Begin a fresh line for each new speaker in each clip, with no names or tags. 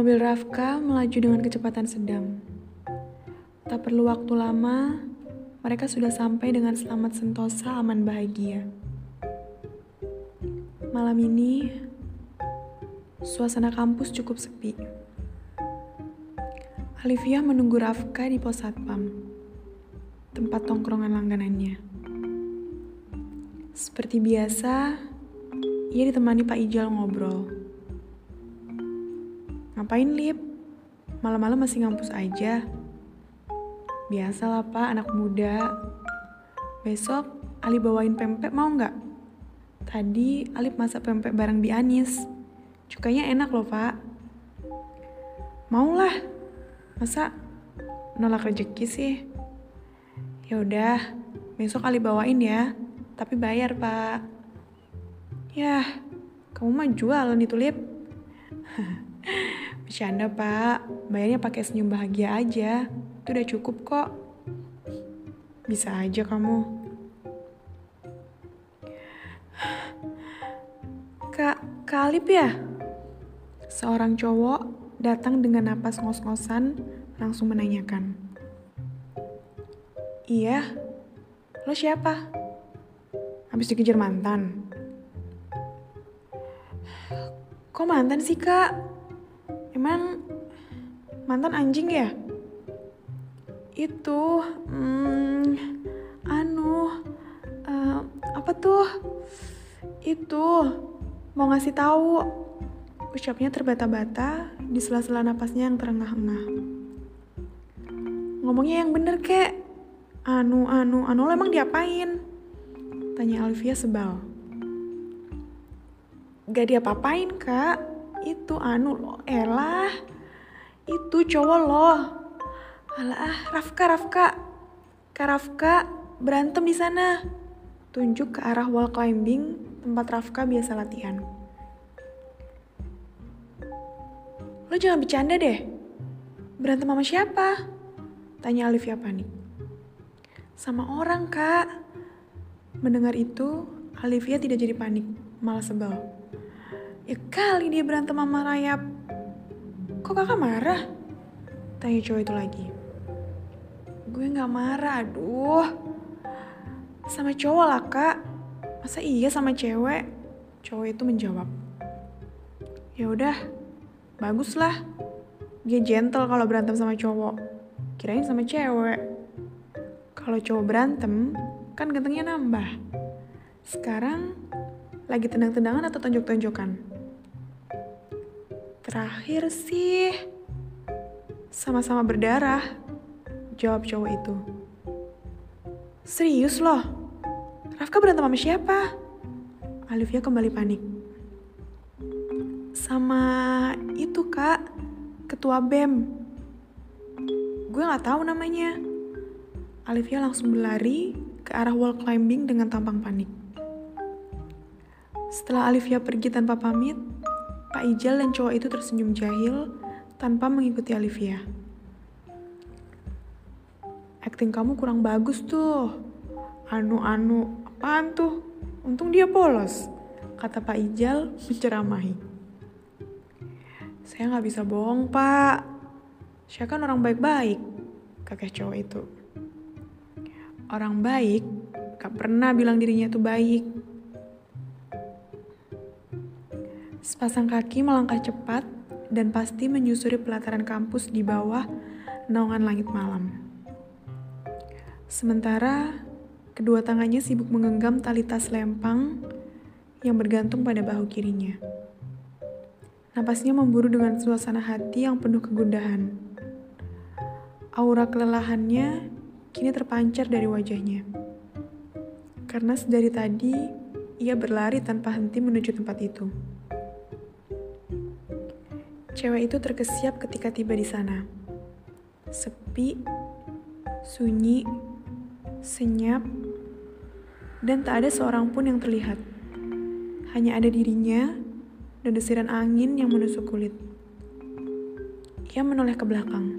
Mobil Rafka melaju dengan kecepatan sedang. Tak perlu waktu lama, mereka sudah sampai dengan selamat sentosa aman bahagia. Malam ini, suasana kampus cukup sepi. Alivia menunggu Rafka di pos satpam, tempat tongkrongan langganannya. Seperti biasa, ia ditemani Pak Ijal ngobrol. Ngapain, Lip? Malam-malam masih ngampus aja. Biasalah pak, anak muda. Besok Ali bawain pempek mau nggak? Tadi Alip masak pempek bareng Bi Anis. Cukanya enak loh pak. Maulah. Masa nolak rezeki sih? Ya udah, besok Ali bawain ya. Tapi bayar pak. Yah, kamu mah jualan itu lip. Bercanda pak, bayarnya pakai senyum bahagia aja. Itu udah cukup kok. Bisa aja kamu. Kak, Kalip ya? Seorang cowok datang dengan napas ngos-ngosan langsung menanyakan. Iya, lo siapa? Habis dikejar mantan. Kok mantan sih kak? Emang mantan anjing ya? itu hmm, anu uh, apa tuh? Itu mau ngasih tahu. Ucapnya terbata-bata di sela-sela napasnya yang terengah-engah. Ngomongnya yang bener kek. Anu anu anu lo emang diapain? Tanya Alvia sebal gak diapa-apain kak itu anu lo elah itu cowok lo Alah, Rafka, Rafka. Kak Rafka berantem di sana. Tunjuk ke arah wall climbing tempat Rafka biasa latihan. Lo jangan bercanda deh. Berantem sama siapa? Tanya Olivia panik. Sama orang, Kak. Mendengar itu, Olivia tidak jadi panik, malah sebel. Ya kali dia berantem sama Rayap. Kok kakak marah? Tanya cowok itu lagi. Gue gak marah, aduh. Sama cowok lah, Kak. Masa iya sama cewek? Cowok itu menjawab. Ya udah, bagus lah. Dia gentle kalau berantem sama cowok. Kirain sama cewek. Kalau cowok berantem, kan gantengnya nambah. Sekarang lagi tendang-tendangan atau tonjok-tonjokan? Terakhir sih sama-sama berdarah. Jawab cowok itu. Serius loh? Rafka berantem sama siapa? Alivia kembali panik. Sama itu kak, ketua BEM. Gue gak tahu namanya. Alivia langsung berlari ke arah wall climbing dengan tampang panik. Setelah Alivia pergi tanpa pamit, Pak Ijal dan cowok itu tersenyum jahil tanpa mengikuti Alivia acting kamu kurang bagus tuh. Anu-anu, apaan tuh? Untung dia polos, kata Pak Ijal menceramahi. Saya nggak bisa bohong, Pak. Saya kan orang baik-baik, kakek cowok itu. Orang baik gak pernah bilang dirinya itu baik. Sepasang kaki melangkah cepat dan pasti menyusuri pelataran kampus di bawah naungan langit malam. Sementara kedua tangannya sibuk menggenggam tali tas lempang yang bergantung pada bahu kirinya. Napasnya memburu dengan suasana hati yang penuh kegundahan. Aura kelelahannya kini terpancar dari wajahnya. Karena sedari tadi ia berlari tanpa henti menuju tempat itu. Cewek itu terkesiap ketika tiba di sana. Sepi, sunyi, senyap, dan tak ada seorang pun yang terlihat. Hanya ada dirinya dan desiran angin yang menusuk kulit. Ia menoleh ke belakang.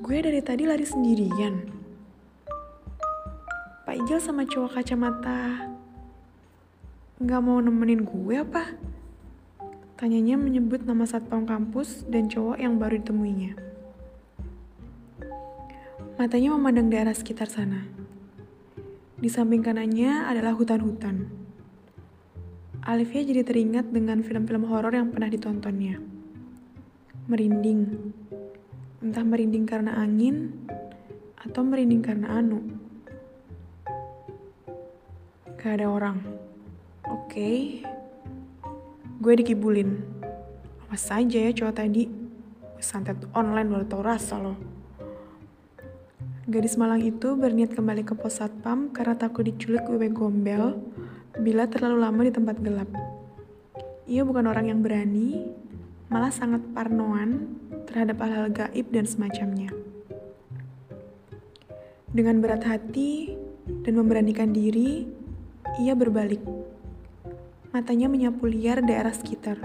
Gue dari tadi lari sendirian. Pak Ijal sama cowok kacamata nggak mau nemenin gue apa? Tanyanya menyebut nama satpam kampus dan cowok yang baru ditemuinya. Matanya memandang daerah sekitar sana. Di samping kanannya adalah hutan-hutan. Alivia jadi teringat dengan film-film horor yang pernah ditontonnya. Merinding. Entah merinding karena angin atau merinding karena anu. Gak ada orang. Oke. Gue dikibulin awas saja ya cowok tadi santet online baru tau rasa loh Gadis Malang itu berniat kembali ke pos satpam karena takut diculik wewe gombel bila terlalu lama di tempat gelap. Ia bukan orang yang berani, malah sangat parnoan terhadap hal-hal gaib dan semacamnya. Dengan berat hati dan memberanikan diri, ia berbalik Matanya menyapu liar daerah sekitar.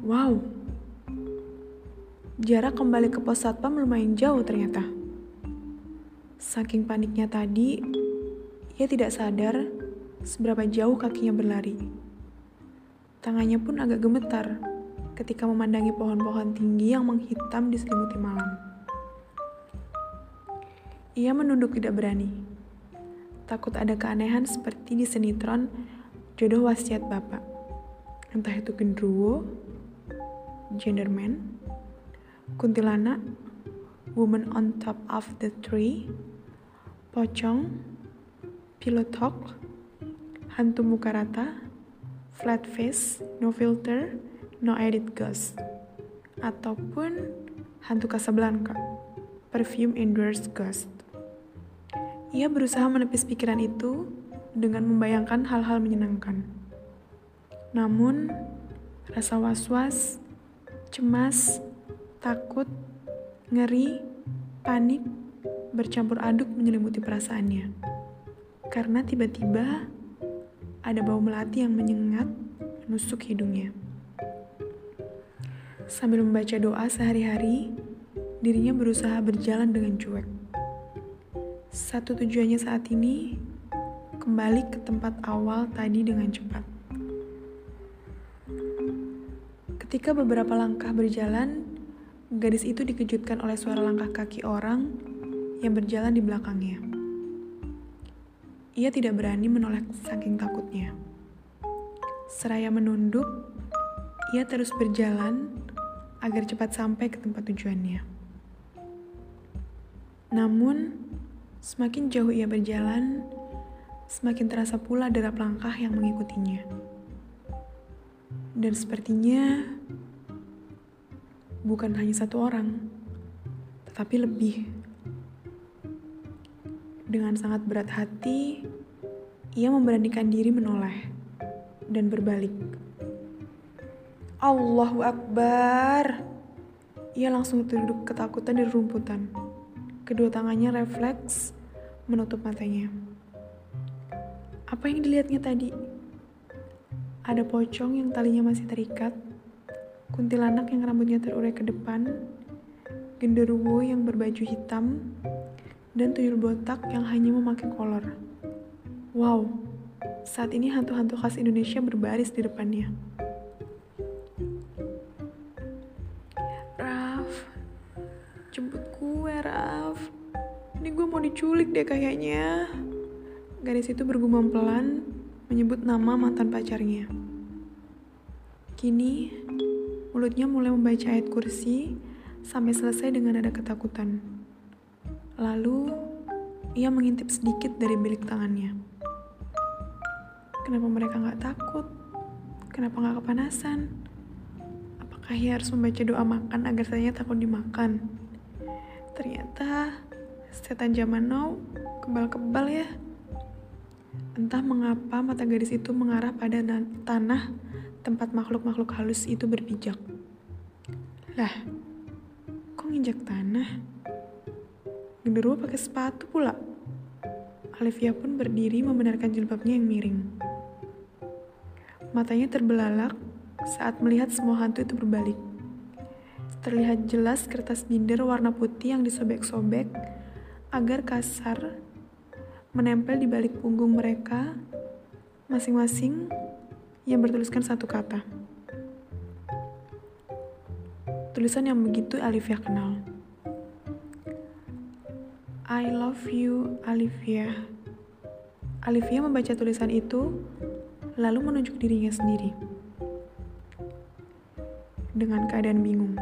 Wow, jarak kembali ke pos satpam lumayan jauh ternyata. Saking paniknya tadi, ia tidak sadar seberapa jauh kakinya berlari. Tangannya pun agak gemetar ketika memandangi pohon-pohon tinggi yang menghitam di selimuti malam. Ia menunduk tidak berani. Takut ada keanehan seperti di sinetron jodoh wasiat bapak. Entah itu genderuwo, genderman, kuntilanak, woman on top of the tree, pocong, pilot talk, hantu muka rata, flat face, no filter, no edit ghost, ataupun hantu Casablanca, perfume endorse ghost. Ia berusaha menepis pikiran itu dengan membayangkan hal-hal menyenangkan. Namun, rasa was-was, cemas, takut, ngeri, panik bercampur aduk menyelimuti perasaannya. Karena tiba-tiba ada bau melati yang menyengat menusuk hidungnya. Sambil membaca doa sehari-hari, dirinya berusaha berjalan dengan cuek. Satu tujuannya saat ini kembali ke tempat awal tadi dengan cepat. Ketika beberapa langkah berjalan, gadis itu dikejutkan oleh suara langkah kaki orang yang berjalan di belakangnya. Ia tidak berani menoleh saking takutnya. Seraya menunduk, ia terus berjalan agar cepat sampai ke tempat tujuannya. Namun, semakin jauh ia berjalan, semakin terasa pula derap langkah yang mengikutinya. Dan sepertinya bukan hanya satu orang, tetapi lebih. Dengan sangat berat hati, ia memberanikan diri menoleh dan berbalik. Allahu Akbar! Ia langsung terduduk ketakutan di rumputan. Kedua tangannya refleks menutup matanya. Apa yang dilihatnya tadi? Ada pocong yang talinya masih terikat, kuntilanak yang rambutnya terurai ke depan, genderuwo yang berbaju hitam, dan tuyul botak yang hanya memakai kolor. Wow, saat ini hantu-hantu khas Indonesia berbaris di depannya. Raf, jemput gue, Raf. Ini gue mau diculik deh kayaknya. Gadis itu bergumam pelan, menyebut nama mantan pacarnya. Kini, mulutnya mulai membaca ayat kursi sampai selesai dengan ada ketakutan. Lalu, ia mengintip sedikit dari bilik tangannya. Kenapa mereka nggak takut? Kenapa nggak kepanasan? Apakah ia harus membaca doa makan agar saya takut dimakan? Ternyata setan zaman now kebal-kebal ya. Entah mengapa mata gadis itu mengarah pada tanah tempat makhluk-makhluk halus itu berpijak. Lah, kok nginjak tanah? Genderuwo pakai sepatu pula. Alivia pun berdiri membenarkan jilbabnya yang miring. Matanya terbelalak saat melihat semua hantu itu berbalik. Terlihat jelas kertas binder warna putih yang disobek-sobek agar kasar menempel di balik punggung mereka masing-masing yang bertuliskan satu kata. tulisan yang begitu Alivia kenal. I love you, Alivia. Alivia membaca tulisan itu, lalu menunjuk dirinya sendiri. Dengan keadaan bingung.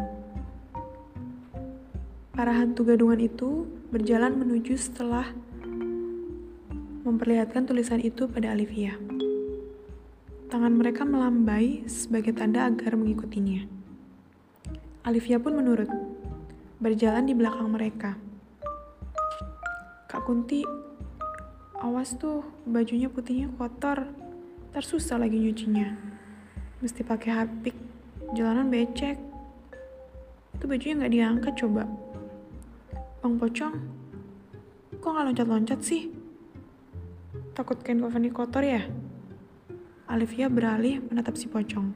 Para hantu gadungan itu berjalan menuju setelah memperlihatkan tulisan itu pada Olivia. Tangan mereka melambai sebagai tanda agar mengikutinya. Olivia pun menurut, berjalan di belakang mereka. Kak Kunti, awas tuh, bajunya putihnya kotor, tersusah lagi nyucinya. Mesti pakai harpik, jalanan becek. Itu bajunya nggak diangkat coba. Bang Pocong, kok nggak loncat-loncat sih? Takut kain kafani kotor ya? Alivia beralih menatap si pocong.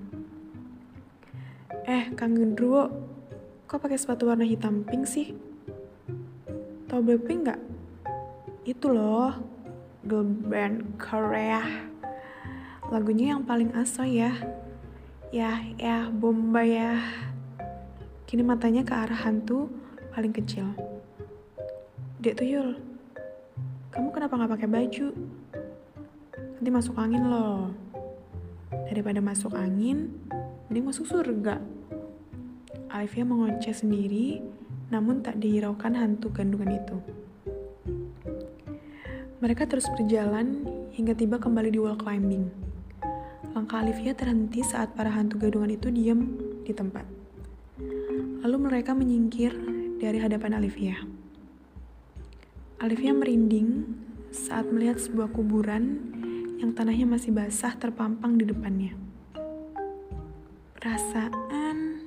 Eh, Kang Gendruwo, kok pakai sepatu warna hitam pink sih? Tahu Blackpink nggak? Itu loh, girl band Korea. Lagunya yang paling aso ya. Ya, ya, bomba ya. Kini matanya ke arah hantu paling kecil. Dek Tuyul, kamu kenapa nggak pakai baju? Nanti masuk angin loh. Daripada masuk angin, mending masuk surga. Alivia mengoceh sendiri, namun tak dihiraukan hantu gandungan itu. Mereka terus berjalan hingga tiba kembali di wall climbing. Langkah Alivia terhenti saat para hantu gadungan itu diam di tempat. Lalu mereka menyingkir dari hadapan Alivia. Alivia merinding saat melihat sebuah kuburan yang tanahnya masih basah terpampang di depannya. Perasaan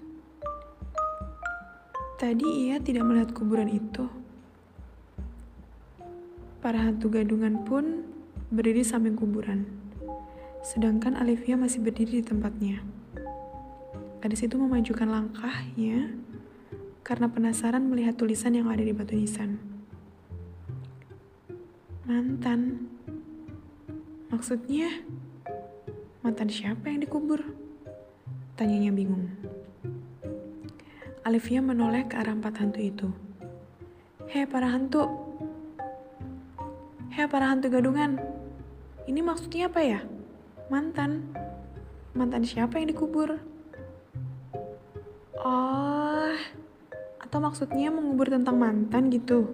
tadi ia tidak melihat kuburan itu. Para hantu gadungan pun berdiri samping kuburan, sedangkan Olivia masih berdiri di tempatnya. Gadis itu memajukan langkahnya karena penasaran melihat tulisan yang ada di batu nisan. Mantan. Maksudnya, mantan siapa yang dikubur? Tanyanya bingung. Olivia menoleh ke arah empat hantu itu. Hei para hantu. Hei para hantu gadungan. Ini maksudnya apa ya? Mantan. Mantan siapa yang dikubur? Oh, atau maksudnya mengubur tentang mantan gitu?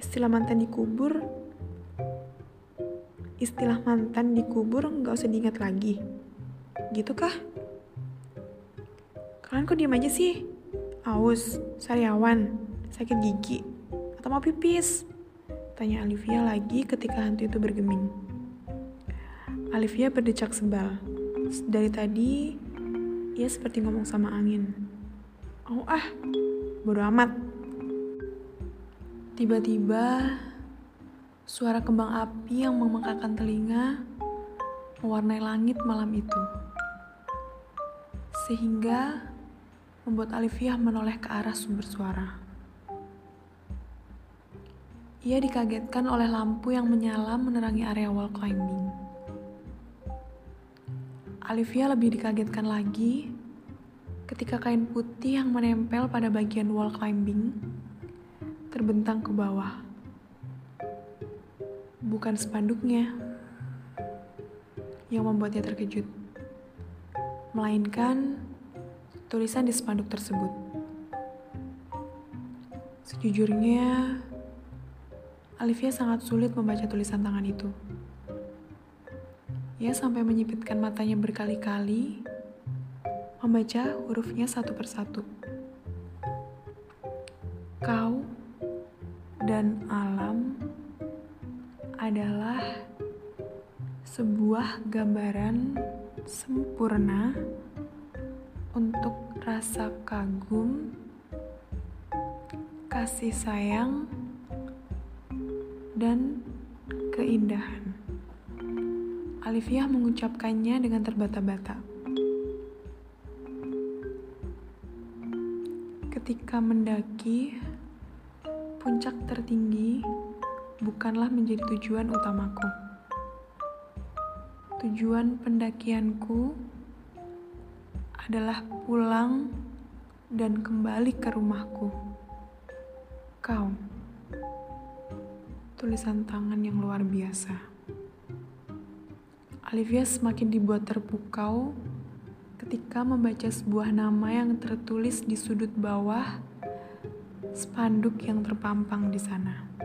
Istilah mantan dikubur istilah mantan dikubur nggak usah diingat lagi. Gitu kah? Kalian kok diem aja sih? Aus, sariawan, sakit gigi, atau mau pipis? Tanya Olivia lagi ketika hantu itu bergeming. Olivia berdecak sebal. Dari tadi, ia seperti ngomong sama angin. Oh ah, bodo amat. Tiba-tiba, Suara kembang api yang memekakan telinga mewarnai langit malam itu. Sehingga membuat Alivia menoleh ke arah sumber suara. Ia dikagetkan oleh lampu yang menyala menerangi area wall climbing. Alivia lebih dikagetkan lagi ketika kain putih yang menempel pada bagian wall climbing terbentang ke bawah bukan spanduknya yang membuatnya terkejut, melainkan tulisan di spanduk tersebut. Sejujurnya, Olivia sangat sulit membaca tulisan tangan itu. Ia sampai menyipitkan matanya berkali-kali, membaca hurufnya satu persatu. Kau dan alam adalah sebuah gambaran sempurna untuk rasa kagum, kasih sayang, dan keindahan. Alivia mengucapkannya dengan terbata-bata. Ketika mendaki puncak tertinggi, bukanlah menjadi tujuan utamaku. Tujuan pendakianku adalah pulang dan kembali ke rumahku. Kau, tulisan tangan yang luar biasa. Olivia semakin dibuat terpukau ketika membaca sebuah nama yang tertulis di sudut bawah spanduk yang terpampang di sana.